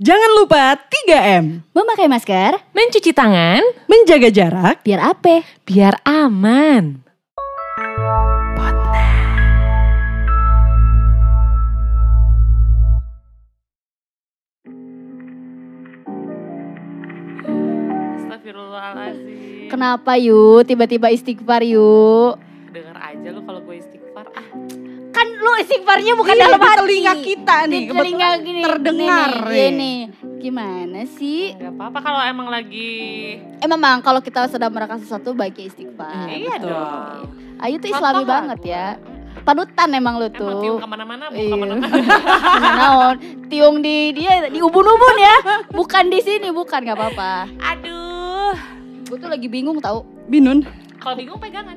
Jangan lupa 3M. Memakai masker, Mencuci tangan Menjaga jarak. biar apa? biar aman. Astagfirullahaladzim. Kenapa yuk tiba-tiba istighfar yuk? Dengar aja lu kalau Kan lu istighfarnya bukan Iya, dalam di hati. telinga kita nih, Di telinga kebetulan gini. terdengar Nih, nih, nih. Gini. Gimana sih? nggak apa-apa kalau emang lagi. Eh memang kalau kita sedang melakukan sesuatu baiknya istighfar. Iya betul. dong. Ayu tuh Contoh islami lah banget ya. Panutan emang lu Emang tiung tuh. ke mana-mana, bu Iya. ke mana-mana. Tiung di dia di ubun-ubun ya. Bukan di sini, bukan nggak apa-apa. Aduh. Gue tuh lagi bingung tau. Binun. Kalau bingung pegangan.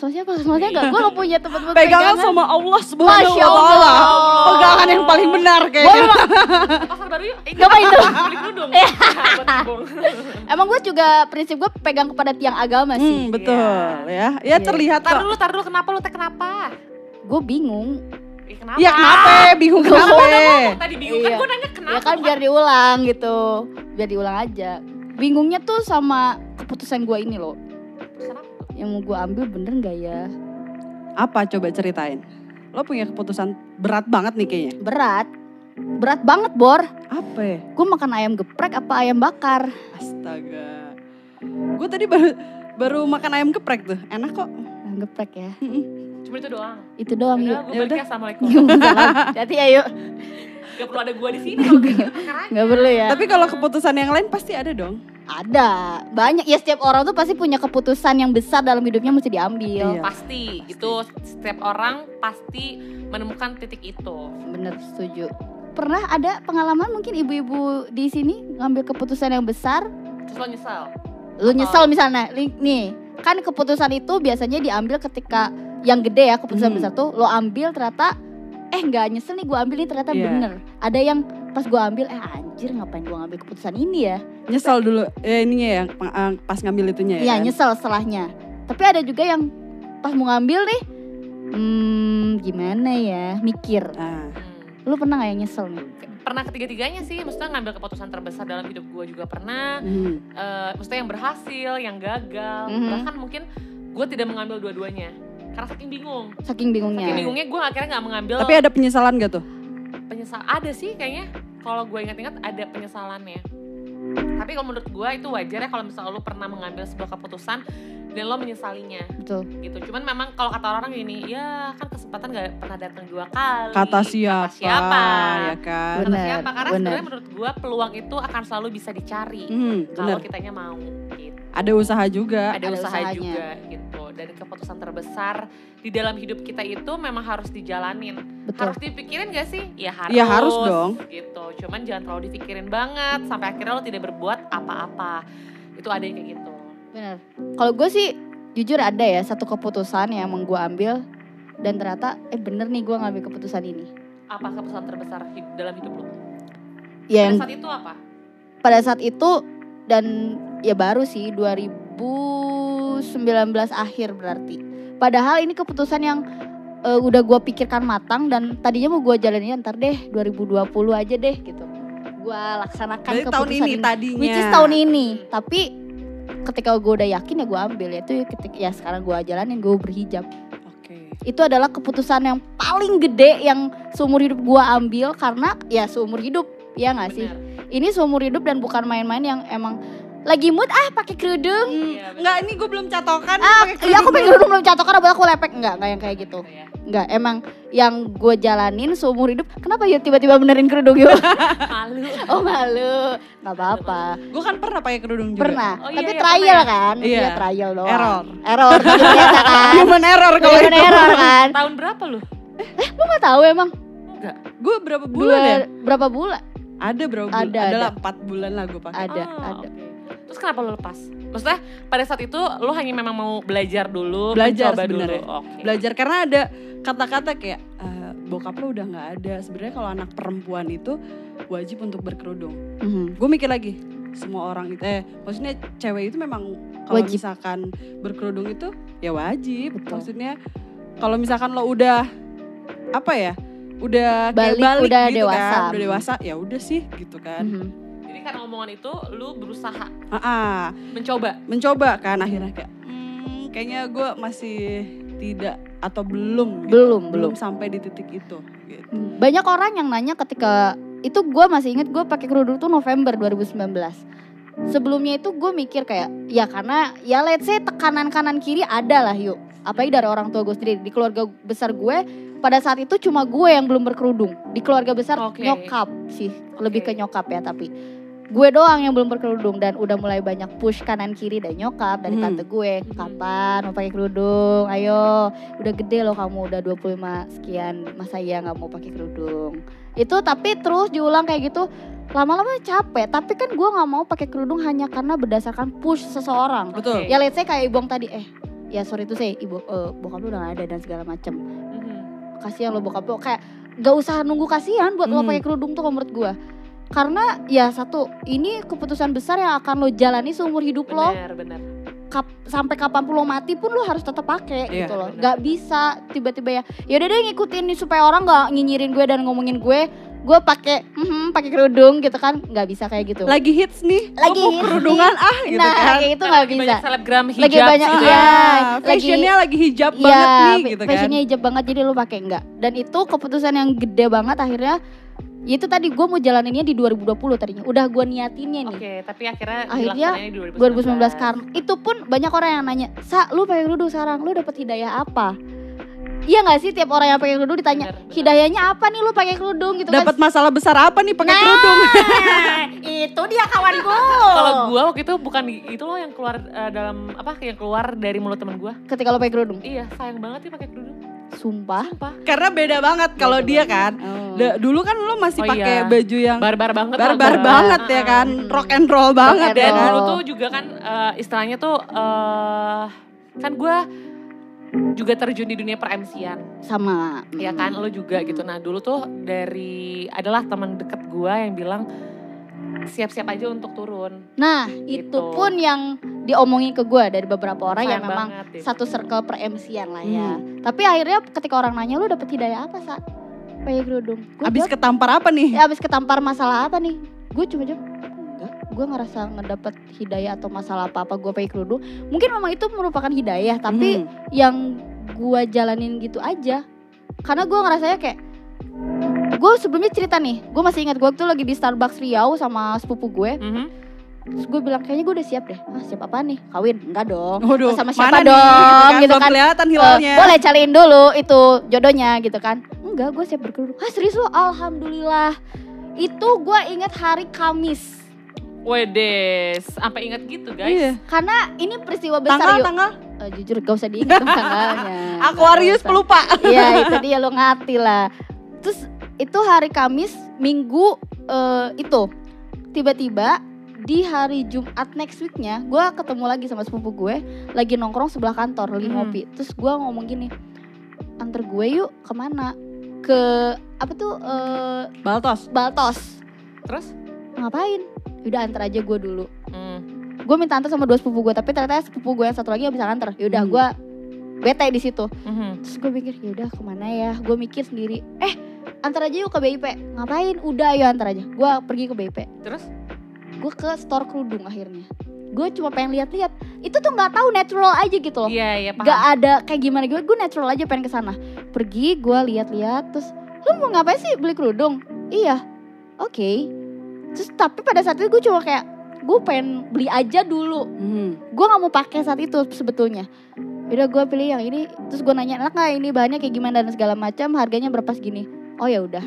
Sama siapa? Maksudnya enggak, gue gak punya tempat buat Pegangan pegangan. sama Allah subhanahu wa ta'ala. Allah. Pegangan yang paling benar Gue kayaknya. emang, Pasar baru yuk. Ngapain tuh? Beli kerudung. Ya, buat kebong. emang gue juga prinsip gue pegang kepada tiang agama Hmm, sih. betul ya. Ya Iya. terlihat Tar kok. dulu, tar dulu. Kenapa lu teh kenapa? Gue bingung. Eh, kenapa? Ya kenapa? Bingung kenapa? Ngomong tadi bingung kan Iya. gue nanya kenapa. Ya kan biar diulang gitu. Biar diulang aja. Bingungnya tuh sama keputusan gue ini loh. Yang mau gue ambil bener gak ya? Apa coba ceritain? Lo punya keputusan berat banget nih kayaknya. Berat. Berat banget Bor. Apa ya? Gue makan ayam geprek apa ayam bakar? Astaga. Gue tadi baru baru makan ayam geprek tuh. Enak kok. Ayam geprek ya. Cuma itu doang. Itu doang yuk. Gue Ya udah. ya. Assalamualaikum. Hati ayo. Gak perlu ada gue di sini gitu. Gak perlu ya. Tapi kalau keputusan yang lain pasti ada dong. Ada. Banyak ya setiap orang tuh pasti punya keputusan yang besar dalam hidupnya mesti diambil. Iya. Pasti, itu setiap orang pasti menemukan titik itu. Bener setuju. Pernah ada pengalaman mungkin ibu-ibu di sini ngambil keputusan yang besar, Terus lo nyesel. lu nyesel misalnya, nih kan keputusan itu biasanya diambil ketika yang gede ya keputusan Hmm. besar tuh lo ambil ternyata eh nggak nyesel nih gue ambil nih ternyata Iya. bener. Ada yang pas gue ambil eh anjir ngapain gue ngambil keputusan ini ya? Nyesel dulu. Ya ininya ya eh, pas ngambil itunya ya. Iya kan? nyesel setelahnya. Tapi ada juga yang pas mau ngambil nih, hmm gimana ya mikir. Nah, Hmm. Lu pernah gak yang nyesel nih? Pernah ketiga-tiganya sih, maksudnya ngambil keputusan terbesar dalam hidup gue juga pernah. hmm. Eh, maksudnya yang berhasil, yang gagal. Mhm. Bahkan mungkin gue tidak mengambil dua-duanya. Karena saking bingung. Saking bingungnya. Saking bingungnya gue akhirnya gak mengambil Tapi ada penyesalan gak tuh? Penyesal. Ada sih kayaknya. Kalau gue ingat-ingat ada penyesalannya. Tapi kalau menurut gue itu wajar ya kalau misalnya lo pernah mengambil sebuah keputusan dan lo menyesalinya Betul. gitu. Cuman memang kalau kata orang gini, ya kan kesempatan gak pernah datang dua kali. Kata siapa? siapa? Ya kan? Kata Bener, siapa? Karena bener. sebenarnya menurut gue peluang itu akan selalu bisa dicari Hmm, kalau kitanya mau gitu. Ada usaha juga. Ada, Ada usaha usahanya. juga gitu. Dan keputusan terbesar di dalam hidup kita itu memang harus dijalanin. Betul. Harus dipikirin gak sih? Ya harus. Ya, harus dong. Gitu. Cuman jangan terlalu dipikirin banget sampai akhirnya lo tidak berbuat apa-apa. Itu ada yang kayak gitu. Bener. Kalau gue sih jujur ada ya satu keputusan yang emang gue ambil dan ternyata eh bener nih gue ngambil keputusan ini. Apa keputusan terbesar hid- dalam hidup lo? Ya Pada saat itu apa? pada saat itu dan ya baru sih 2019 akhir berarti. Padahal ini keputusan yang eh, udah gue pikirkan matang dan tadinya mau gue jalanin ntar deh 2020 aja deh gitu. Gue laksanakan Dari keputusan tahun ini tadinya. Which is tahun ini. Tapi ketika gue udah yakin ya gue ambil ya itu ketika ya sekarang gue jalanin gue berhijab. Oke. Itu adalah keputusan yang paling gede yang seumur hidup gue ambil karena ya seumur hidup ya nggak sih. Ini seumur hidup dan bukan main-main yang emang lagi mood ah pakai kerudung. Hmm, Iya. Enggak, ini gue belum catokan. Ah, pakai iya aku kerudung pengen kerudung belum catokan buat aku lepek enggak enggak yang kayak gitu. Ya. Enggak, emang yang gue jalanin seumur hidup. Kenapa ya tiba-tiba benerin kerudung yuk? Malu. oh malu. Nggak apa-apa. Gue kan pernah pakai kerudung juga. Pernah. Oh, iya, Tapi iya, trial pernah ya? kan? Iya. Iya, trial doang. Error. Error kan. Human error kalau Human itu. error kan. Tahun berapa lu? Lu gak tahu emang Enggak. Gue berapa dua bulan ya? berapa bulan? Ada berapa bulan? Ada, Ada ada. lah 4 bulan lah gue pakai. Ada, Ah, ada. oke. Terus kenapa lu lepas? Maksudnya pada saat itu lu hanya memang mau belajar dulu, Belajar sebenarnya. Oke. Belajar karena ada kata-kata kayak eh, bokap lo udah nggak ada. Sebenarnya kalau anak perempuan itu wajib untuk berkerudung. Mhm. Gue mikir lagi semua orang itu eh maksudnya cewek itu memang kalau misalkan berkerudung itu ya wajib. Betul. Maksudnya kalau misalkan lo udah apa ya udah kayak Balik, balik udah gitu dewasa. kan udah dewasa ya udah sih gitu kan Mhm. Jadi karena omongan itu lu berusaha Ah, ah. mencoba. mencoba kan akhirnya kayak hmm, kayaknya gue masih tidak atau belum gitu. Belum, belum sampai di titik itu gitu. Banyak orang yang nanya ketika itu gue masih inget gue pakai kerudung tuh November 2019. Sebelumnya itu gue mikir kayak ya karena ya let's say tekanan kanan kiri ada lah yuk. Apalagi dari orang tua gue sendiri di keluarga besar gue pada saat itu cuma gue yang belum berkerudung di keluarga besar Oke. nyokap sih lebih ke nyokap ya tapi gue doang yang belum berkerudung dan udah mulai banyak push kanan kiri dari nyokap dari Hmm. tante gue kapan mau pakai kerudung ayo udah gede loh kamu udah 25 sekian masa iya nggak mau pakai kerudung itu tapi terus diulang kayak gitu lama-lama capek tapi kan gue nggak mau pakai kerudung hanya karena berdasarkan push seseorang Betul. ya let's say kayak ibong tadi eh ya sorry itu saya ibu eh, bokap lu udah gak ada dan segala macem Mhm. kasihan lo bokap lo kayak gak usah nunggu kasihan buat lo Hmm. pakai kerudung tuh kalau menurut gue karena ya satu ini keputusan besar yang akan lo jalani seumur hidup lo Benar, benar. kap- sampai kapan lo mati pun lo harus tetap pakai Iya, gitu loh benar. nggak bisa tiba-tiba ya ya udah deh ngikutin nih supaya orang nggak nyinyirin gue dan ngomongin gue gue pakai mhm, pakai kerudung gitu kan nggak bisa kayak gitu Lagi hits nih, Lagi hits kerudungan ah gitu nah kan. kayak itu nggak lagi bisa Banyak selebgram hijab Lagi banyak, gitu iya. ya. Ah, lagi- fashionnya lagi hijab Iya, banget nih gitu kan. fashionnya hijab banget jadi lu pakai enggak. Dan itu keputusan yang gede banget akhirnya. Ya itu tadi gue mau jalaninnya di 2020 tadinya. Udah gue niatinnya nih. Oke, tapi akhirnya Akhirnya di 2019 karena itu pun banyak orang yang nanya, "Sa, lu pakai kerudung sekarang, lu dapat hidayah apa?" Iya gak sih tiap orang yang pakai kerudung ditanya, Bener, bener. "Hidayahnya apa nih lu pakai kerudung?" gitu Dapat kan. masalah besar apa nih pakai Nah, kerudung? itu dia kawanku. Kalau gua waktu itu bukan itu loh yang keluar eh, dalam apa yang keluar dari mulut teman gua. ketika lu pakai kerudung, Iya, sayang banget sih pakai kerudung. Sumpah. Sumpah. Karena beda banget kalau dia kan. Oh. Da- dulu kan lo masih Oh pakai iya. baju yang Barbar banget barbar gua. banget ya kan, Hmm. rock and roll banget and ya Dan kan. dulu tuh juga kan eh, istilahnya tuh eh kan gua juga terjun di dunia per-MC-an. Sama. ya kan lo juga gitu nah dulu tuh dari adalah teman deket gua yang bilang siap-siap aja untuk turun Nah, Gitu. itu pun yang diomongin ke gue dari beberapa orang yang Sayang memang banget satu circle per MC-an lah ya. Hmm. Tapi akhirnya ketika orang nanya lu dapet hidayah apa saat pakai kerudung? Gua Abis jawab, ketampar apa nih? ya, abis ketampar masalah apa nih? Gue cuma jawab. Gue ngerasa ngedapet hidayah atau masalah apa-apa gue pakai kerudung. Mungkin memang itu merupakan hidayah, tapi Hmm. yang gue jalanin gitu aja. Karena gue ngerasanya kayak gue sebelumnya cerita nih, gue masih ingat gue waktu lagi di Starbucks Riau sama sepupu gue. Mhm. Terus gue bilang kayaknya gue udah siap deh. Ah siap apa nih? Kawin? Enggak dong. Waduh, sama siapa mana nih? dong, gitu kan. kelihatan Eh, hilalnya. boleh cariin dulu itu jodohnya gitu kan. Enggak, gue siap berkerudung. Ah serius lo? Alhamdulillah. Itu gue inget hari Kamis. Wedes, sampai ingat gitu guys. Iya. Karena ini peristiwa besar Tanggal, yuk. tanggal. Eh, jujur gak usah diingat dong tanggalnya. Aquarius pelupa. Iya itu dia lo ngati lah. Terus itu hari Kamis, Minggu eh, itu tiba-tiba di hari Jumat next weeknya gue ketemu lagi sama sepupu gue lagi nongkrong sebelah kantor lagi Hmm. ngopi. Terus gue ngomong gini, antar gue yuk ke mana? Ke apa tuh eh, Baltos. Baltos. Terus? Ngapain? Udah antar aja gue dulu. Hmm. Gue minta antar sama dua sepupu gue, tapi ternyata sepupu gue yang satu lagi gak bisa antar. Yaudah Hmm. gue bete di situ. Mhm. Terus gue mikir ya udah ke mana ya? Gue mikir sendiri. Eh antar aja yuk ke BIP. Ngapain? Udah ayo antar aja. Gue pergi ke BIP. Terus? Gue ke store kerudung akhirnya. Gue cuma pengen lihat-lihat. Itu tuh nggak tahu natural aja gitu loh. Iya, iya paham. Gak ada kayak gimana gue. Gue natural aja pengen ke sana. Pergi gue lihat-lihat. Terus lu mau ngapain sih beli kerudung? Iya. Oke. Terus tapi pada saat itu gue cuma kayak gue pengen beli aja dulu Hmm. gue nggak mau pakai saat itu sebetulnya udah gue pilih yang ini. Terus gue nanya enak nggak ini bahannya? Kayak gimana? Dan segala macam harganya berapa segini? Oh ya udah.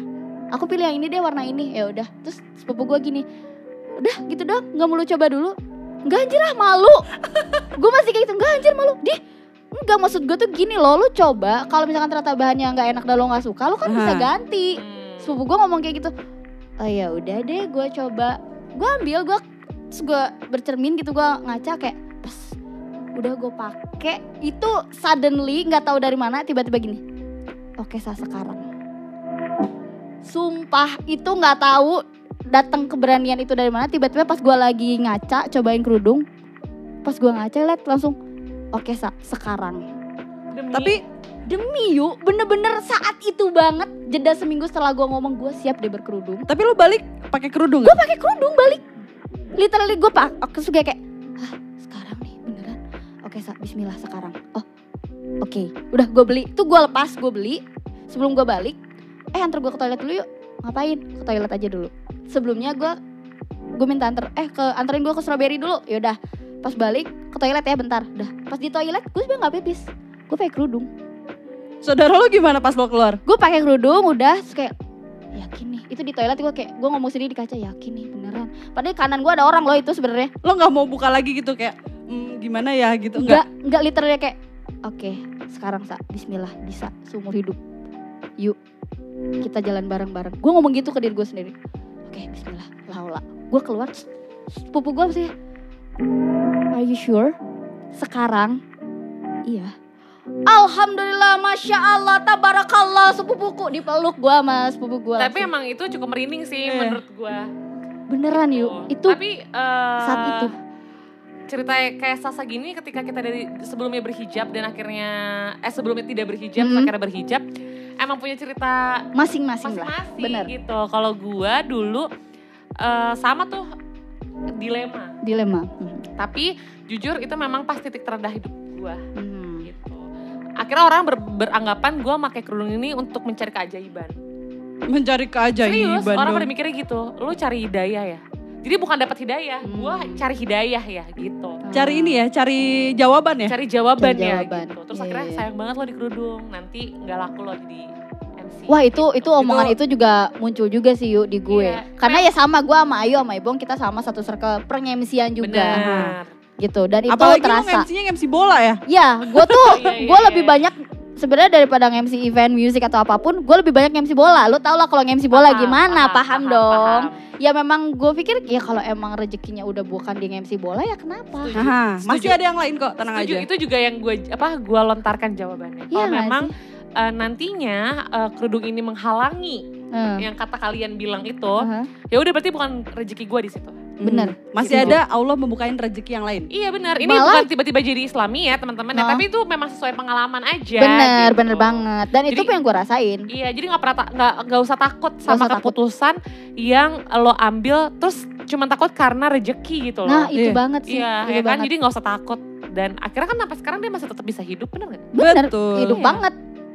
Aku pilih yang ini deh warna ini. Ya udah. Terus sepupu gue gini udah gitu dong nggak mau lu coba dulu. Nggak anjir ah malu. Gue masih kayak gitu. Nggak anjir malu. Di Enggak maksud gue tuh gini loh. Lu coba kalau misalkan ternyata bahannya nggak enak dan lo nggak suka lo kan bisa ganti. Hmm. sepupu gue ngomong kayak gitu oh ya udah deh gue coba. Gue ambil gue terus gue bercermin gitu gue ngaca kayak udah gue pakai itu suddenly nggak tahu dari mana tiba-tiba gini. Oke sa sekarang. Sumpah itu nggak tahu datang keberanian itu dari mana tiba-tiba pas gue lagi ngaca cobain kerudung pas gue ngaca liat langsung oke sa sekarang. Demi- Tapi Demi yuk, bener-bener saat itu banget jeda seminggu setelah gue ngomong gue siap deh berkerudung. Tapi lu balik pakai kerudung Gue pakai kerudung balik. Literally gue pak, aku suka kayak, ah sekarang nih Sa, Bismillah sekarang. Oh, oke, udah gue beli. Tuh gue lepas, gue beli. Sebelum gue balik, eh antar gue ke toilet dulu yuk. Ngapain? Ke toilet aja dulu. Sebelumnya gue, gue minta anter, eh ke anterin gue ke strawberry dulu. Yaudah, pas balik ke toilet ya bentar. Udah, pas di toilet gue sebenarnya nggak pipis. Gue pakai kerudung. Saudara lu gimana pas lo keluar? gue pakai kerudung udah terus kayak yakin nih itu di toilet gue kayak gue ngomong sendiri di kaca yakin nih beneran padahal kanan gue ada orang loh itu sebenarnya Lo nggak mau buka lagi gitu kayak "Hmm, gimana ya gitu? Enggak enggak literally kayak oke sekarang sa Bismillah bisa seumur hidup. Yuk kita jalan bareng-bareng. Gue ngomong gitu ke diri gue sendiri. Oke Bismillah laula gue keluar sepupu gue sih? Are you sure? Sekarang. Iya. Alhamdulillah, masya Allah, tabarakallah, sepupuku dipeluk gue sama sepupu gue. Tapi emang itu cukup merinding sih Iya. menurut gue. beneran yuk, itu Tapi eh, saat itu. Cerita kayak Sasa gini ketika kita dari sebelumnya berhijab dan akhirnya eh sebelumnya tidak berhijab Hmm. akhirnya berhijab emang punya cerita masing-masing lah, bener. gitu. Kalau gua dulu eh, sama tuh dilema. Dilema. Hmm. Tapi jujur itu memang pas titik terendah hidup gua Hmm. gitu. Akhirnya orang ber- beranggapan gua pakai kerudung ini untuk mencari keajaiban. mencari Serius, keajaiban orang dong. pada mikirnya gitu. Lu cari hidayah ya. Jadi bukan dapat hidayah, gua Hmm. cari hidayah ya gitu. Cari ini ya, cari jawaban ya. Cari jawaban Cari ya jawaban. gitu. Terus Iya, akhirnya iya. sayang banget lo di kerudung. Nanti nggak laku lo jadi MC. Wah itu gitu. itu omongan itu juga muncul juga sih yuk di gue. Iya. Karena ya sama gue sama Ayu sama Ibong kita sama satu circle pengemsian juga Benar. gitu. Dan itu Apalagi terasa. MC-nya MC bola ya. Ya gue tuh Iya, iya, gue iya, lebih iya. banyak sebenarnya daripada MC event musik atau apa pun, gue lebih banyak MC bola. Lo tau lah kalau MC bola Paham, gimana? Paham, dong. paham. Ya memang gue pikir ya kalau emang rezekinya udah bukan di MC bola ya kenapa? Setuju. Aha, Setuju. masih ada yang lain kok, tenang Setuju, aja. itu juga yang gue apa gue lontarkan jawabannya. Iya Kalau nggak memang eh, nantinya eh, kerudung ini menghalangi Hmm. yang kata kalian bilang itu, Aha, ya udah berarti bukan rezeki gue di situ. Hmm. bener. Masih Gitu. ada Allah membukain rezeki yang lain. Iya benar. Ini Malah- bukan tiba-tiba jadi Islami ya teman-teman. ya, tapi itu memang sesuai pengalaman aja. Bener, gitu. bener banget. Dan itu Jadi- yang gue rasain. Iya, jadi nggak pernah ta- nggak nggak usah takut sama usah takut. keputusan yang lo ambil terus cuma takut karena rezeki gitu loh. Nah itu Iya. banget sih. iya, itu ya kan. banget. Jadi nggak usah takut. Dan akhirnya kan sampai sekarang dia masih tetap bisa hidup, bener nggak? Bener, Betul. hidup Iya. banget.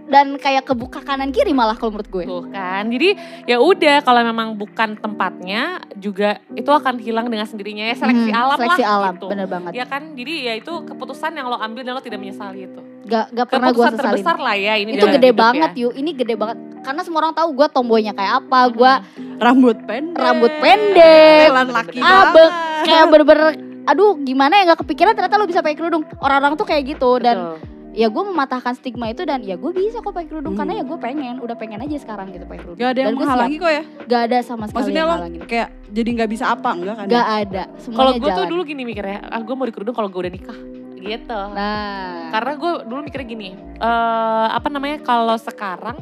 Dan kayak kebuka kanan kiri malah kalau menurut gue. Tuh kan. Jadi ya udah kalau memang bukan tempatnya juga itu akan hilang dengan sendirinya ya seleksi Hmm, alam seleksi lah alam, gitu. bener banget. Ya kan, jadi ya itu keputusan yang lo ambil dan lo tidak menyesali itu. Gak, gak pernah gue Keputusan sesalin. terbesar lah ya ini Itu gede hidup banget ya. yuk, ini gede banget. Karena semua orang tahu gue tomboynya kayak apa, gue Rambut pendek. rambut pendek, Telan laki abeng, banget. kayak bener-bener, aduh gimana ya gak kepikiran ternyata lo bisa pakai kerudung. Orang-orang tuh kayak gitu dan Betul. Ya gue mematahkan stigma itu dan ya gue bisa kok pakai kerudung Hmm. karena ya gue pengen, udah pengen aja sekarang gitu pakai kerudung. Gak ada yang Dan menghalangi kok ya. Gak ada sama sekali Maksudnya yang lo kayak jadi nggak bisa apa enggak kan? Gak ada, Kalau gue tuh dulu gini mikirnya, ah gue mau di kerudung kalau gue udah nikah gitu. Nah, Karena gue dulu mikirnya gini, eh apa namanya kalau sekarang,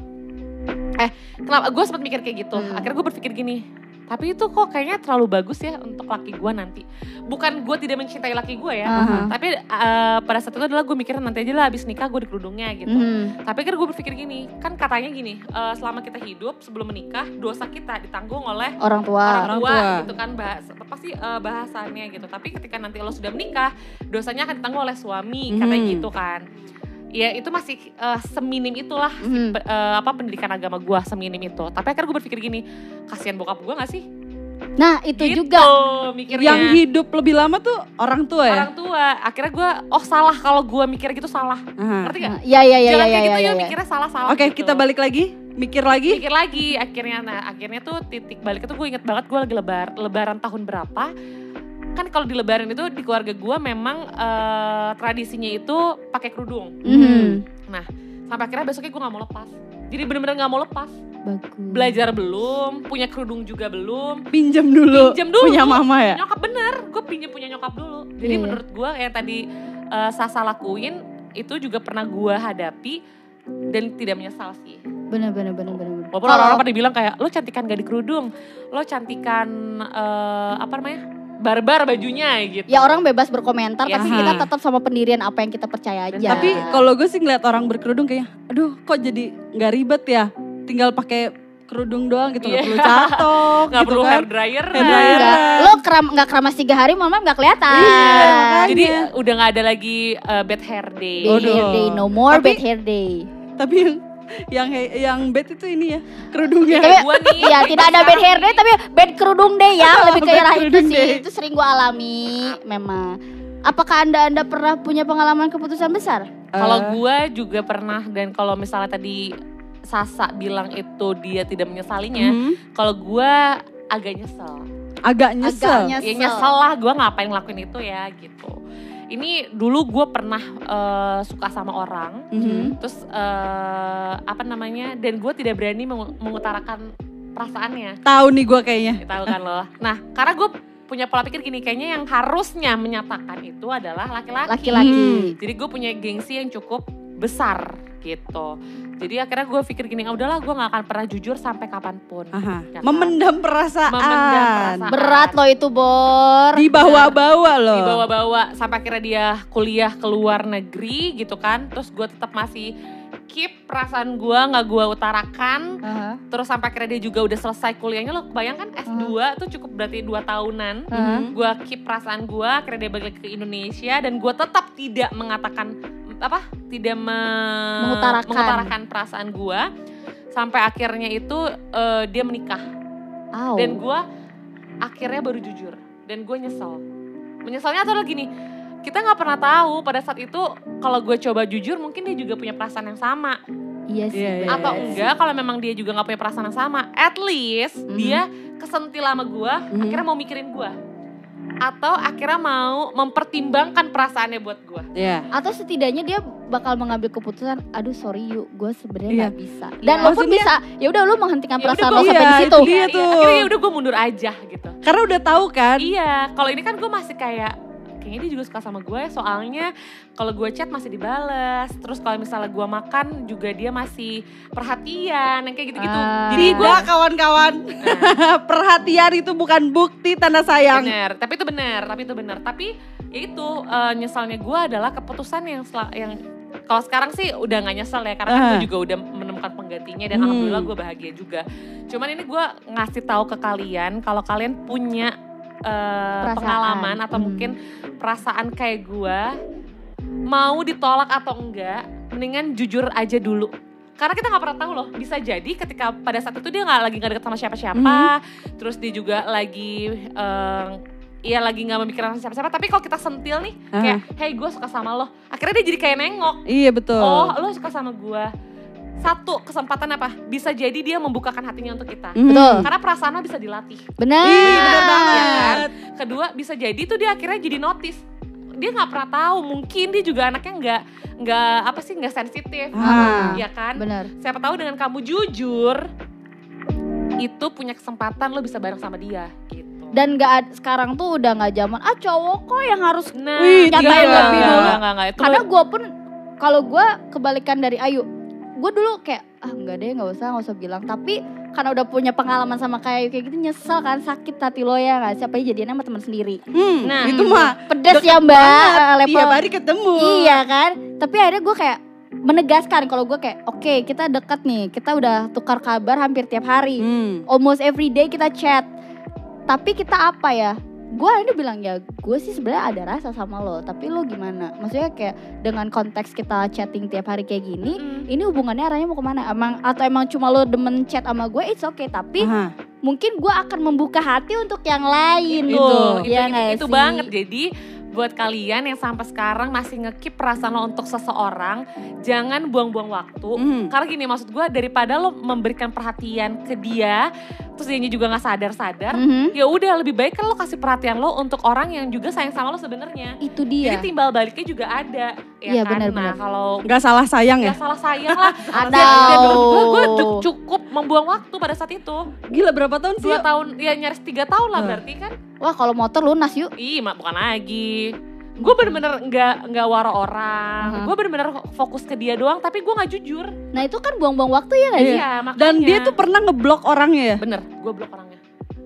eh kenapa gue sempat mikir kayak gitu. Hmm. Akhirnya gue berpikir gini, tapi itu kok kayaknya terlalu bagus ya untuk laki gue nanti. Bukan gue tidak mencintai laki gue ya, Aha. tapi eh, pada saat itu adalah gue mikirnya nanti aja lah abis nikah gue di kerudungnya gitu. Mhm. Tapi akhirnya gue berpikir gini, kan katanya gini, eh, selama kita hidup sebelum menikah dosa kita ditanggung oleh orang tua. orang Orang tua, tua. gitu kan bahas apa sih eh, bahasannya gitu tapi ketika nanti lo sudah menikah dosanya akan ditanggung oleh suami katanya Mhm. gitu kan ya itu masih eh, seminim itulah Mhm. pe- eh, apa pendidikan agama gua seminim itu tapi akhirnya gue berpikir gini kasihan bokap gua gak sih Nah itu gitu juga mikirnya Yang hidup lebih lama tuh orang tua ya. orang tua akhirnya gua oh salah kalau gua mikir gitu salah Aha. ngerti gak Iya iya iya jangan iya kayak gitu iya. ya iya. mikirnya salah salah Oke, gitu. kita balik lagi, mikir lagi. mikir lagi akhirnya nah akhirnya tuh titik balik itu gue inget banget gue lagi lebar lebaran tahun berapa kan kalau di lebaran itu di keluarga gue memang eh, tradisinya itu pakai kerudung Mhm. sampai akhirnya besoknya gue nggak mau lepas jadi bener-bener nggak mau lepas Bagus. belajar belum punya kerudung juga belum Pinjam dulu. Pinjam dulu. Punya mama ya. nyokap bener gue pinjam punya nyokap dulu jadi Iya. menurut gue yang tadi eh, Sasa lakuin itu juga pernah gue hadapi dan tidak menyesal sih Bener bener bener bener. bener. Walaupun orang-orang pada bilang kayak lo cantikan gak di kerudung, lo cantikan eh, apa namanya barbar bajunya gitu. Ya orang bebas berkomentar Ya tapi sih. kita tetap sama pendirian apa yang kita percaya aja. Tapi kalau gue sih ngeliat orang berkerudung kayak, aduh kok jadi nggak ribet ya, tinggal pakai kerudung doang gitu, nggak Iya. perlu catok nggak gitu perlu kan. hair dryer. Hair dryer. Enggak, lo keram nggak keramas tiga hari, mama nggak kelihatan. Iya. Jadi udah nggak ada lagi uh, bad hair day. Bad hair day, no more Tapi- bad hair day. Tapi yang yang yang bed itu ini ya kerudungnya. Tapi Gua nih, Iya, tidak ada bad hair day tapi bad kerudung day ya, lebih ke Bad arah itu sih. day. Itu sering gua alami memang. Apakah Anda Anda pernah punya pengalaman keputusan besar? Kalau Eh, gue juga pernah dan kalau misalnya tadi Sasa bilang itu dia tidak menyesalinya, mhm, kalau gue agak nyesel. agak nyesel. Agak Ya nyesel lah gue ngapain ngelakuin itu ya gitu. Ini dulu gue pernah eh, suka sama orang, Mhm. terus eh, apa namanya, dan gue tidak berani mengu- mengutarakan perasaannya. Tahu nih gue kayaknya. Tahu kan lo? Nah, karena gue punya pola pikir gini, kayaknya yang harusnya menyatakan itu adalah laki-laki. Laki-laki. Jadi gue punya gengsi yang cukup besar gitu. Jadi akhirnya gue pikir gini, "Ah, udahlah gue gak akan pernah jujur sampai kapan pun. Aha. Ya kan? Memendam perasaan. Memendam perasaan. Berat loh itu, Bor. Dibawa-bawa loh. Dibawa-bawa sampai akhirnya dia kuliah ke luar negeri gitu kan. Terus gue tetap masih keep perasaan gue nggak gue utarakan. Aha. Terus sampai akhirnya dia juga udah selesai kuliahnya. Lo bayangkan S2 tuh cukup berarti 2 tahunan. Gue keep perasaan gue akhirnya dia balik ke Indonesia dan gue tetap tidak mengatakan apa tidak me- Mengutarakan. mengutarakan perasaan gue sampai akhirnya itu eh, dia menikah Au. dan gue akhirnya baru jujur dan gue nyesel menyesalnya adalah gini kita nggak pernah tahu pada saat itu kalau gue coba jujur mungkin dia juga punya perasaan yang sama Iya sih. Iya, iya, atau enggak kalau memang dia juga nggak punya perasaan yang sama at least Mhm. dia kesentil sama gue Mhm. akhirnya mau mikirin gue atau akhirnya mau mempertimbangkan perasaannya buat gue Iya. Atau setidaknya dia bakal mengambil keputusan, aduh sorry yuk, gue sebenarnya Iya. nggak bisa. Iya. Dan lo pun bisa, ya udah lo menghentikan Ya perasaan gua- lo sampai iya, di situ. itu dia tuh. akhirnya ya udah gue mundur aja gitu Karena udah tahu kan. iya kalau ini kan gue masih kayak kayaknya dia juga suka sama gue soalnya kalau gue chat masih dibales terus kalau misalnya gue makan juga dia masih perhatian yang kayak gitu-gitu Ah. jadi gue kawan-kawan. Perhatian itu bukan bukti tanda sayang. bener tapi itu bener tapi itu bener tapi ya itu eh, nyesalnya gue adalah keputusan yang yang kalau sekarang sih udah nggak nyesel ya karena kan Ah. gue juga udah menemukan penggantinya dan Hmm. alhamdulillah gue bahagia juga cuman ini gue ngasih tahu ke kalian kalau kalian punya Perasaan. pengalaman atau Hmm. mungkin perasaan kayak gue mau ditolak atau enggak mendingan jujur aja dulu karena kita nggak pernah tahu loh bisa jadi ketika pada saat itu dia nggak lagi nggak deket sama siapa-siapa terus dia juga lagi eh, Iya lagi nggak memikirkan siapa-siapa tapi kalau kita sentil nih Ah. kayak hey gue suka sama lo akhirnya dia jadi kayak nengok Iya betul. oh lo suka sama gue satu kesempatan apa bisa jadi dia membukakan hatinya untuk kita Mhm. Betul. karena perasaannya bisa dilatih Benar. Iya bener Ya banget. kan? kedua bisa jadi tuh dia akhirnya jadi notice dia nggak pernah tahu mungkin dia juga anaknya nggak nggak apa sih nggak sensitif Ah. ya kan Benar. siapa tahu dengan kamu jujur itu punya kesempatan lo bisa bareng sama dia gitu Dan nggak ad- sekarang tuh udah nggak zaman ah cowok kok yang harus nah nyatain enggak, lebih dulu. enggak, enggak, enggak. Itu karena gue pun kalau gue kebalikan dari Ayu gue dulu kayak ah nggak deh nggak usah nggak usah bilang. Tapi karena udah punya pengalaman sama kayak kayak gitu nyesel kan sakit hati lo ya nggak siapa jadinya sama teman sendiri. Hmm, Nah, itu mah pedes Deket ya mbak. eh, level tiap hari ketemu. iya kan? Tapi akhirnya gue kayak menegaskan kalau gue kayak oke kita dekat nih kita udah tukar kabar hampir tiap hari. Hmm. almost every day kita chat. Tapi kita apa ya gue akhirnya bilang ya gue sih sebenarnya ada rasa sama lo tapi lo gimana maksudnya kayak dengan konteks kita chatting tiap hari kayak gini Mm. ini hubungannya arahnya mau ke mana emang atau emang cuma lo demen chat sama gue it's okay tapi Aha. mungkin gue akan membuka hati untuk yang lain itu, loh itu, ya itu, nggak itu sih? banget jadi buat kalian yang sampai sekarang masih ngekip perasaan lo untuk seseorang jangan buang-buang waktu Hmm. karena gini maksud gue daripada lo memberikan perhatian ke dia terus dia juga nggak sadar-sadar Mhm. ya udah lebih baik kan lo kasih perhatian lo untuk orang yang juga sayang sama lo sebenarnya itu dia jadi timbal baliknya juga ada ya Iya, kan benar, nah benar. kalau Nggak salah sayang ya? nggak salah sayang lah Atau- menurut gue gue cu- cukup membuang waktu pada saat itu Gila berapa tahun sih? dua Yuk? tahun ya nyaris tiga tahun lah Nah. berarti kan wah kalau motor lunas yuk Ih, mak bukan lagi. Gue bener-bener nggak nggak waro orang. Aha. Gue bener-bener fokus ke dia doang. Tapi gue nggak jujur. nah itu kan buang-buang waktu ya sih Iya, makanya. Dan dia tuh pernah ngeblok orangnya ya? bener. Gue blok orangnya.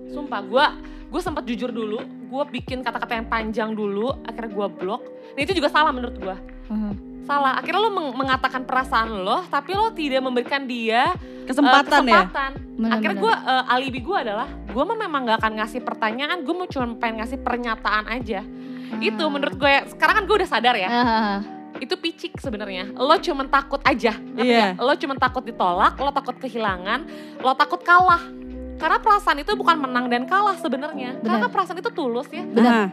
Sumpah, gue gue sempat jujur dulu gue bikin kata-kata yang panjang dulu akhirnya gue blok nah itu juga salah menurut gue Mhm. salah akhirnya lo meng- mengatakan perasaan lo tapi lo tidak memberikan dia Kesempatan ya. kesempatan. Bener, akhirnya gue eh, alibi gue adalah gue mah memang gak akan ngasih pertanyaan gue mau cuma pengen ngasih pernyataan aja itu Ah. menurut gue sekarang kan gue udah sadar ya Ah. itu picik sebenarnya lo cuma takut aja Iya. nggak? lo cuma takut ditolak lo takut kehilangan lo takut kalah karena perasaan itu bukan menang dan kalah sebenarnya karena Benar. perasaan itu tulus ya Nah,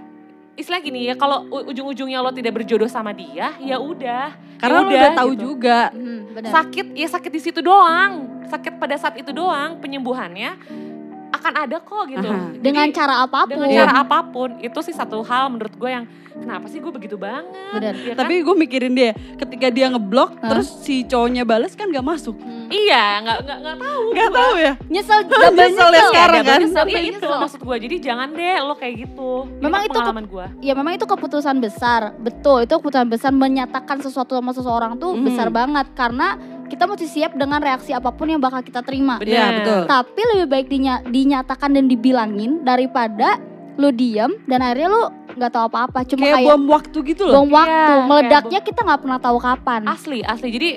istilah gini ya kalau ujung-ujungnya lo tidak berjodoh sama dia ya udah karena Ya lu udah, udah tahu gitu. juga. Benar. sakit ya sakit di situ doang sakit pada saat itu doang penyembuhannya akan ada kok gitu Aha. Jadi, Dengan cara apa pun. dengan cara apa pun itu sih satu hal menurut gue yang kenapa sih gue begitu banget ya kan? Tapi gue mikirin dia, ketika dia ngeblok, Hah? terus si cowoknya bales kan gak masuk. Hmm. iya nggak nggak nggak tahu Gak tahu ya. Nyesel Nyesel nyesel. ya sekarang kan? nyesel. Iya Double itu nyesel. maksud gue. Jadi jangan deh lo kayak gitu. Memang itu ke- pengalaman gue. Ya memang itu keputusan besar, betul. Itu keputusan besar menyatakan sesuatu sama seseorang tuh Hmm. besar banget karena kita mesti siap dengan reaksi apa pun yang bakal kita terima. Iya, betul. Tapi lebih baik dinya- dinyatakan dan dibilangin daripada lu diem dan akhirnya lu nggak tahu apa-apa. Cuma Kayak kayak, bom waktu gitu loh. bom waktu, Iya, meledaknya kita nggak pernah tahu kapan. Asli, asli. Jadi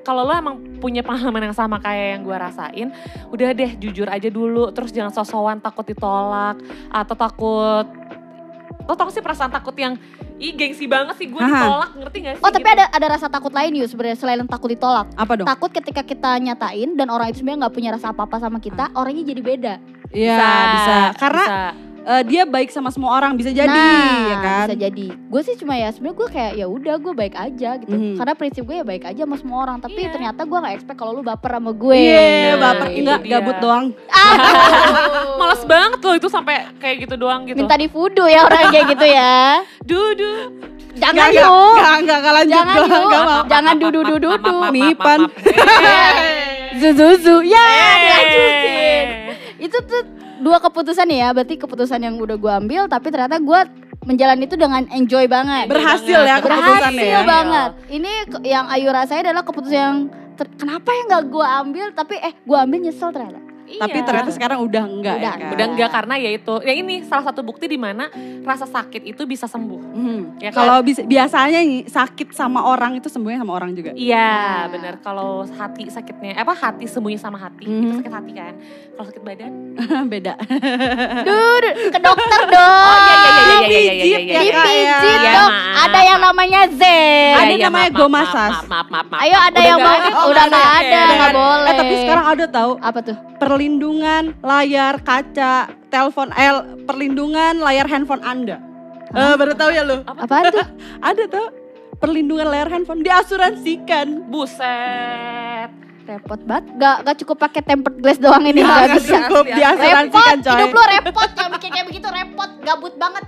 kalau lo emang punya pengalaman yang sama kayak yang gue rasain, udah deh jujur aja dulu. Terus jangan sosokan takut ditolak atau takut lo tau sih perasaan takut yang ih gengsi banget sih gue ditolak ngerti gak sih Oh tapi gitu. ada ada rasa takut lain yuk sebenarnya selain takut ditolak. Apa dong? Takut ketika kita nyatain dan orang itu sebenarnya nggak punya rasa apa-apa sama kita, orangnya jadi beda. Iya bisa. Karena bisa. Eh, dia baik sama semua orang bisa jadi nah, ya kan. bisa jadi. Gue sih cuma ya sebenarnya gue kayak ya udah gue baik aja gitu. Mhm. Karena prinsip gue ya baik aja sama semua orang. Tapi Iya. ternyata gue nggak expect kalau lu baper sama gue. Iya, Nah, baper enggak dia. gabut doang. Males banget loh itu sampai kayak gitu doang gitu. Minta di voodoo ya orang kayak gitu ya. Dudu. Jangan Enggak, yuk. enggak, enggak, enggak lanjut. Jangan Enggak, yuk. enggak mau. Jangan dudu dudu dudu. Mipan. Zuzuzu. Ya, dilanjutin. Itu tuh dua keputusan ya. Berarti keputusan yang udah gue ambil tapi ternyata gue menjalani itu dengan enjoy banget. Berhasil ya keputusannya Berhasil ya. banget. Ini yang Ayu rasain adalah keputusan yang ter- kenapa ya nggak gue ambil tapi eh gue ambil nyesel ternyata. Tapi Iya. ternyata sekarang udah enggak Udah, ya kan. Udah enggak karena ya itu, ya ini salah satu bukti di mana rasa sakit itu bisa sembuh. Hmm. Ya kan? Kalau bisa biasanya nih, sakit sama orang itu sembuhnya sama orang juga. Iya, Nah. bener. Kalau hati sakitnya, apa hati sembunyi sama hati, Mhm. itu sakit hati kan. Kalau sakit badan, Beda. Duh, ke dokter dong. Oh, iya, iya, iya, iya, iya, iya, iya, ya, iya. Dipijit ya. dong. Iya, Ada yang namanya Z. Ada Iya, namanya maaf, Go maaf. Maaf, maaf. Ayo ada yang mau udah nggak nggak ada, nggak boleh. Eh tapi sekarang ada tahu apa tuh? Perlindungan layar kaca telepon L perlindungan layar handphone Anda. Eh baru tahu ya lo? Apaan tuh? Ada tuh perlindungan layar handphone diasuransikan. Buset. Repot banget. Gak, gak cukup pakai tempered glass doang ini. Nggak, Gak bisa. cukup diasuransikan repot, coy. hidup lu repot. Yang bikin kayak begitu repot, gabut banget.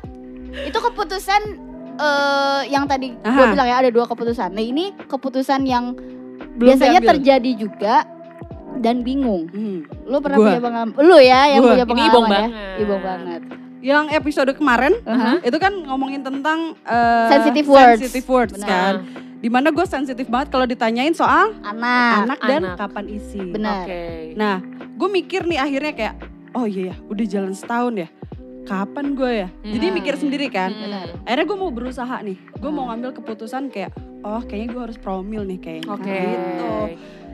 Itu keputusan eh yang tadi gue bilang ya ada dua keputusan. Nah ini keputusan yang Belum biasanya diambil. terjadi juga dan bingung. Hmm. Lu pernah Gua. punya pengalaman? Lu ya yang Gua. punya Ini pengalaman ibong ya? banget. Ibong banget. Yang episode kemarin Aha. itu kan ngomongin tentang eh, Sensitive words. sensitive words Benar. kan. Di mana gue sensitif banget kalau ditanyain soal Anak. anak dan anak. kapan isi. Benar. Oke. Nah, gue mikir nih akhirnya kayak, oh iya ya, udah jalan setahun ya. Kapan gue ya? Jadi Hmm. mikir sendiri kan. Hmm. Benar. Akhirnya gue mau berusaha nih. Gue mau Hmm. ngambil keputusan kayak, oh kayaknya gue harus promil nih kayaknya. Oke. Gitu.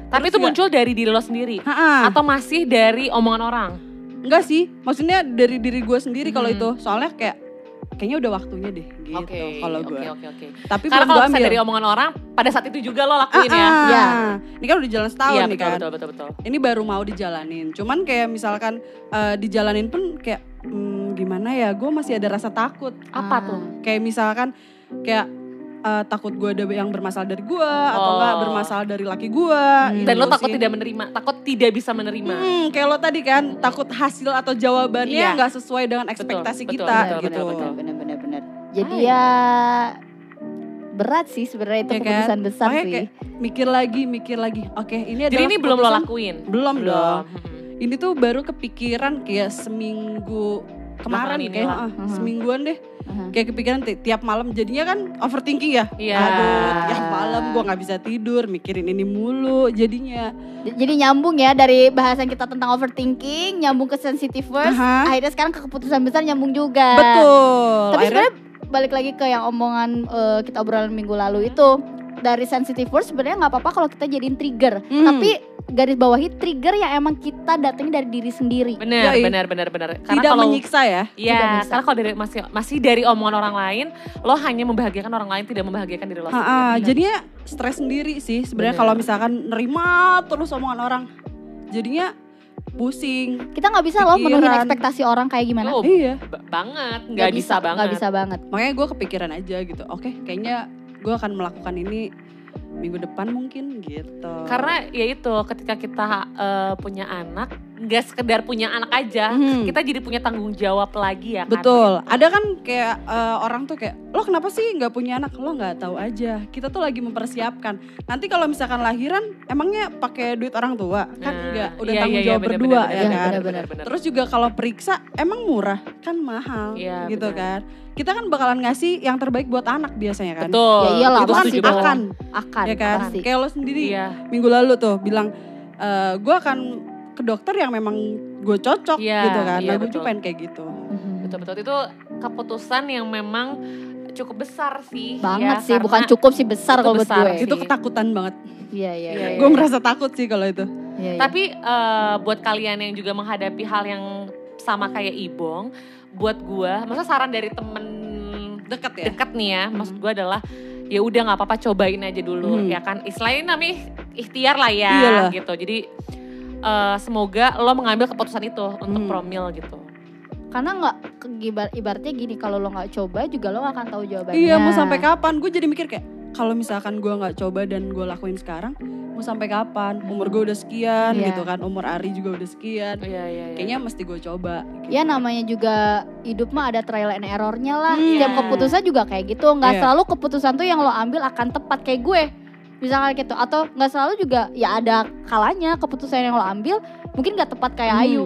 Tapi Terus itu juga- muncul dari diri lo sendiri Ha-ha. atau masih dari omongan orang? Enggak sih, maksudnya dari diri gue sendiri kalau Hmm. itu. Soalnya kayak, kayaknya udah waktunya deh gitu Oke. kalau gue. Oke, oke, oke. Tapi Karena kalau dari omongan orang, pada saat itu juga lo lakuin ya. Ah, Ya. ah. Ini kan udah jalan setahun Iya, nih betul, kan. betul, betul, betul. Ini baru mau dijalanin. Cuman kayak misalkan eh, dijalanin pun kayak hmm, gimana ya? Gue masih ada rasa takut. Apa Ah. tuh? Kayak misalkan kayak eh, takut gue ada yang bermasalah dari gue atau enggak Oh. bermasalah dari laki gue. Hmm. Dan lo takut tidak menerima, takut tidak bisa menerima. Hmm, kayak lo tadi kan takut hasil atau jawabannya Iya. nggak sesuai dengan ekspektasi betul, kita betul, gitu. betul. Benar, benar, benar. Jadi Ah, ya berat sih sebenarnya itu Ya kan? keputusan besar Makanya sih. kayak mikir lagi, mikir lagi. Oke, ini Jadi ini belum lo lakuin? Belum dong. Hmm. Ini tuh baru kepikiran kayak seminggu kemarin kayak inilah. ah, semingguan deh Aha. kayak kepikiran ti- tiap malam jadinya kan overthinking ya Iya. aduh tiap malam gua nggak bisa tidur mikirin ini mulu jadinya Jadi nyambung ya dari bahasan kita tentang overthinking, nyambung ke sensitive words, Aha. akhirnya sekarang ke keputusan besar nyambung juga. betul Tapi Akhirnya- sebenarnya balik lagi ke yang omongan eh, kita obrolan minggu lalu itu dari sensitive words sebenarnya nggak apa-apa kalau kita jadiin trigger. Hmm. Tapi garis bawahi trigger yang emang kita datengin dari diri sendiri. Benar, Yoi. benar, benar, benar. Karena tidak kalau menyiksa ya Tidak Iya, bisa. karena kalau dari masih masih dari omongan orang lain, lo hanya membahagiakan orang lain, tidak membahagiakan diri lo sendiri. jadinya stres sendiri sih sebenarnya Bener. kalau misalkan nerima terus omongan orang jadinya pusing Kita nggak bisa loh menuhin Pikiran. ekspektasi orang kayak gimana. Oh, iya ba- banget, nggak bisa, banget. Nggak bisa banget. makanya gue kepikiran aja gitu oke kayaknya gue akan melakukan ini minggu depan mungkin gitu. Karena ya itu, ketika kita eh, punya anak, nggak sekedar punya anak aja, Mhm. kita jadi punya tanggung jawab lagi ya kan. Betul. Ada kan kayak eh, orang tuh kayak lo kenapa sih nggak punya anak? Lo nggak tahu aja. Kita tuh lagi mempersiapkan. Nanti kalau misalkan lahiran, emangnya pakai duit orang tua? Kan Nah, enggak. Udah iya, tanggung iya, jawab bener, berdua bener, ya bener, kan. bener, bener, bener. Terus juga kalau periksa emang murah kan mahal Iya, gitu bener. kan. Kita kan bakalan ngasih yang terbaik buat anak biasanya kan. Betul. Ya iyalah, Itu kan akan Akan ya kan. pasti. Kayak lo sendiri Iya. minggu lalu tuh bilang e, gue akan ke dokter yang memang gue cocok Iya, gitu kan. iya, nah gue juga pengen kayak gitu. Betul-betul itu keputusan yang memang cukup besar sih. Banget ya, sih, bukan cukup sih besar kalau buat gue. Itu ketakutan banget. Iya iya Iya, iya. Gue merasa takut sih kalau itu. Iya, iya. Tapi eh, buat kalian yang juga menghadapi hal yang sama kayak Ibong, buat gua, maksudnya saran dari temen Deket ya. dekat nih ya, maksud gua adalah ya udah nggak apa-apa cobain aja dulu Hmm. ya kan. Istilahnya namanya ikhtiar lah ya Iyalah. gitu. Jadi eh, semoga lo mengambil keputusan itu untuk Hmm. promil gitu. Karena nggak ibaratnya gini kalau lo nggak coba juga lo nggak akan tahu jawabannya. Iya mau sampai kapan? Gue jadi mikir kayak kalau misalkan gue nggak coba dan gue lakuin sekarang, mau sampai kapan? Umur gue udah sekian Iya. gitu kan, umur Ari juga udah sekian. Iya iya. iya. Kayaknya mesti gue coba. gitu. Ya namanya juga hidup mah ada trial and errornya lah. Hmm. Setiap keputusan juga kayak gitu. Nggak Iya. selalu keputusan tuh yang lo ambil akan tepat kayak gue. Misalkan gitu. Atau nggak selalu juga ya ada kalanya keputusan yang lo ambil mungkin nggak tepat kayak Hmm. Ayu.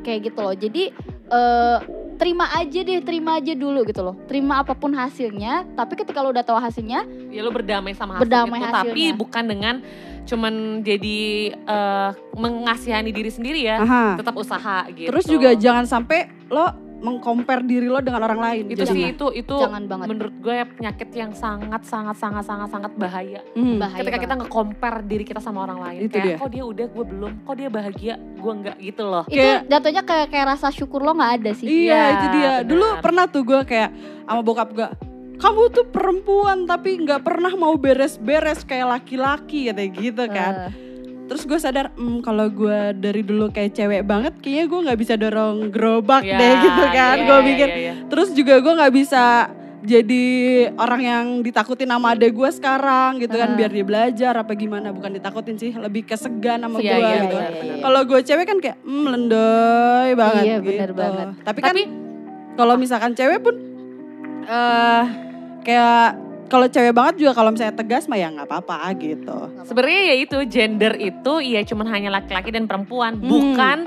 Kayak gitu loh. Jadi eh, terima aja deh, terima aja dulu gitu loh. Terima apa pun hasilnya. Tapi ketika lo udah tahu hasilnya, ya lo berdamai sama hasil Berdamai itu hasilnya. tapi bukan dengan cuman jadi eh, mengasihani diri sendiri ya Aha. tetap usaha gitu Terus juga jangan sampai lo mengcompare diri lo dengan orang lain. itu Jangan. sih itu itu jangan banget. menurut gue ya penyakit yang sangat sangat sangat sangat sangat bahaya Hmm. Bahaya ketika kita banget. nge-compare diri kita sama orang lain Itu kayak dia. kok dia udah gue belum kok dia bahagia gue enggak gitu loh Itu Kayak- jatuhnya kayak kayak rasa syukur lo nggak ada sih. Iya Iya, itu dia. benar. Dulu pernah tuh gue kayak sama bokap gue. Kamu tuh perempuan tapi nggak pernah mau beres-beres kayak laki-laki katanya gitu kan. Eh, Terus gue sadar, hmm, kalau gue dari dulu kayak cewek banget, kayaknya gue nggak bisa dorong gerobak Ya, deh gitu kan. iya, gue iya, mikir. iya, iya. Terus juga gue nggak bisa jadi orang yang ditakutin sama adek gue sekarang gitu kan, Ah. biar dia belajar apa gimana. Bukan ditakutin sih, lebih ke segan sama Iya, gue iya, gitu. iya, benar. iya. Kalau gue cewek kan kayak, hmm, lendoy banget Iya, gitu. benar banget. Tapi kan tapi kalau misalkan cewek pun eh kayak kalau cewek banget juga kalau misalnya tegas mah ya nggak apa-apa gitu. sebenarnya ya itu gender itu ya cuman hanya laki-laki dan perempuan Hmm. bukan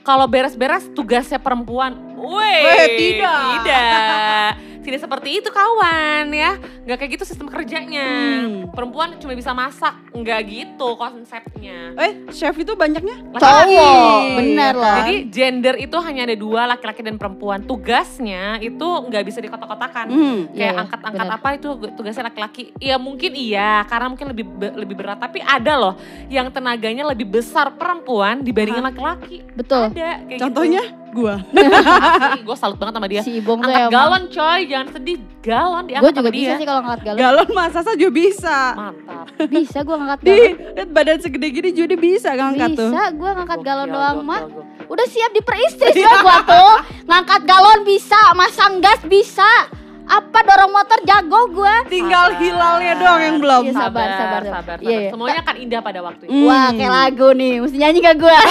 kalau beres-beres tugasnya perempuan. Weh, Weh, tidak. Tidak. Tidak seperti itu kawan ya. Nggak kayak gitu sistem kerjanya. Hmm. Perempuan cuma bisa masak. Nggak gitu konsepnya. Eh, chef itu banyaknya. Cowok, benar Iya lah. Jadi gender itu hanya ada dua, laki-laki dan perempuan. Tugasnya itu nggak bisa dikotak-kotakan. Hmm. Kayak Iya, iya, angkat-angkat apa itu tugasnya laki-laki. Ya mungkin iya, karena mungkin lebih lebih berat. Tapi ada loh yang tenaganya lebih besar perempuan dibandingin laki-laki. Betul. Ada. Kayak Contohnya gua. Gue salut banget sama dia. Si Ibong tuh Angkat emang. galon coy, jangan sedih. Galon diangkat Gue juga sama bisa dia. sih kalau ngangkat galon. Galon masa saja juga bisa. Mantap. Bisa gue ngangkat Di galon. lihat badan segede gini juga bisa ngangkat tuh. Bisa gue ngangkat galon Gokil, doang mah. Udah siap diperistri sih gue tuh. Ngangkat galon bisa, masang gas bisa. Apa dorong motor jago gue. Tinggal Sabar. hilalnya doang yang belum. Iya, sabar, sabar, sabar, sabar. sabar. Iya, iya. Semuanya akan indah pada waktunya. Hmm. Wah kayak lagu nih, mesti nyanyi gak gue?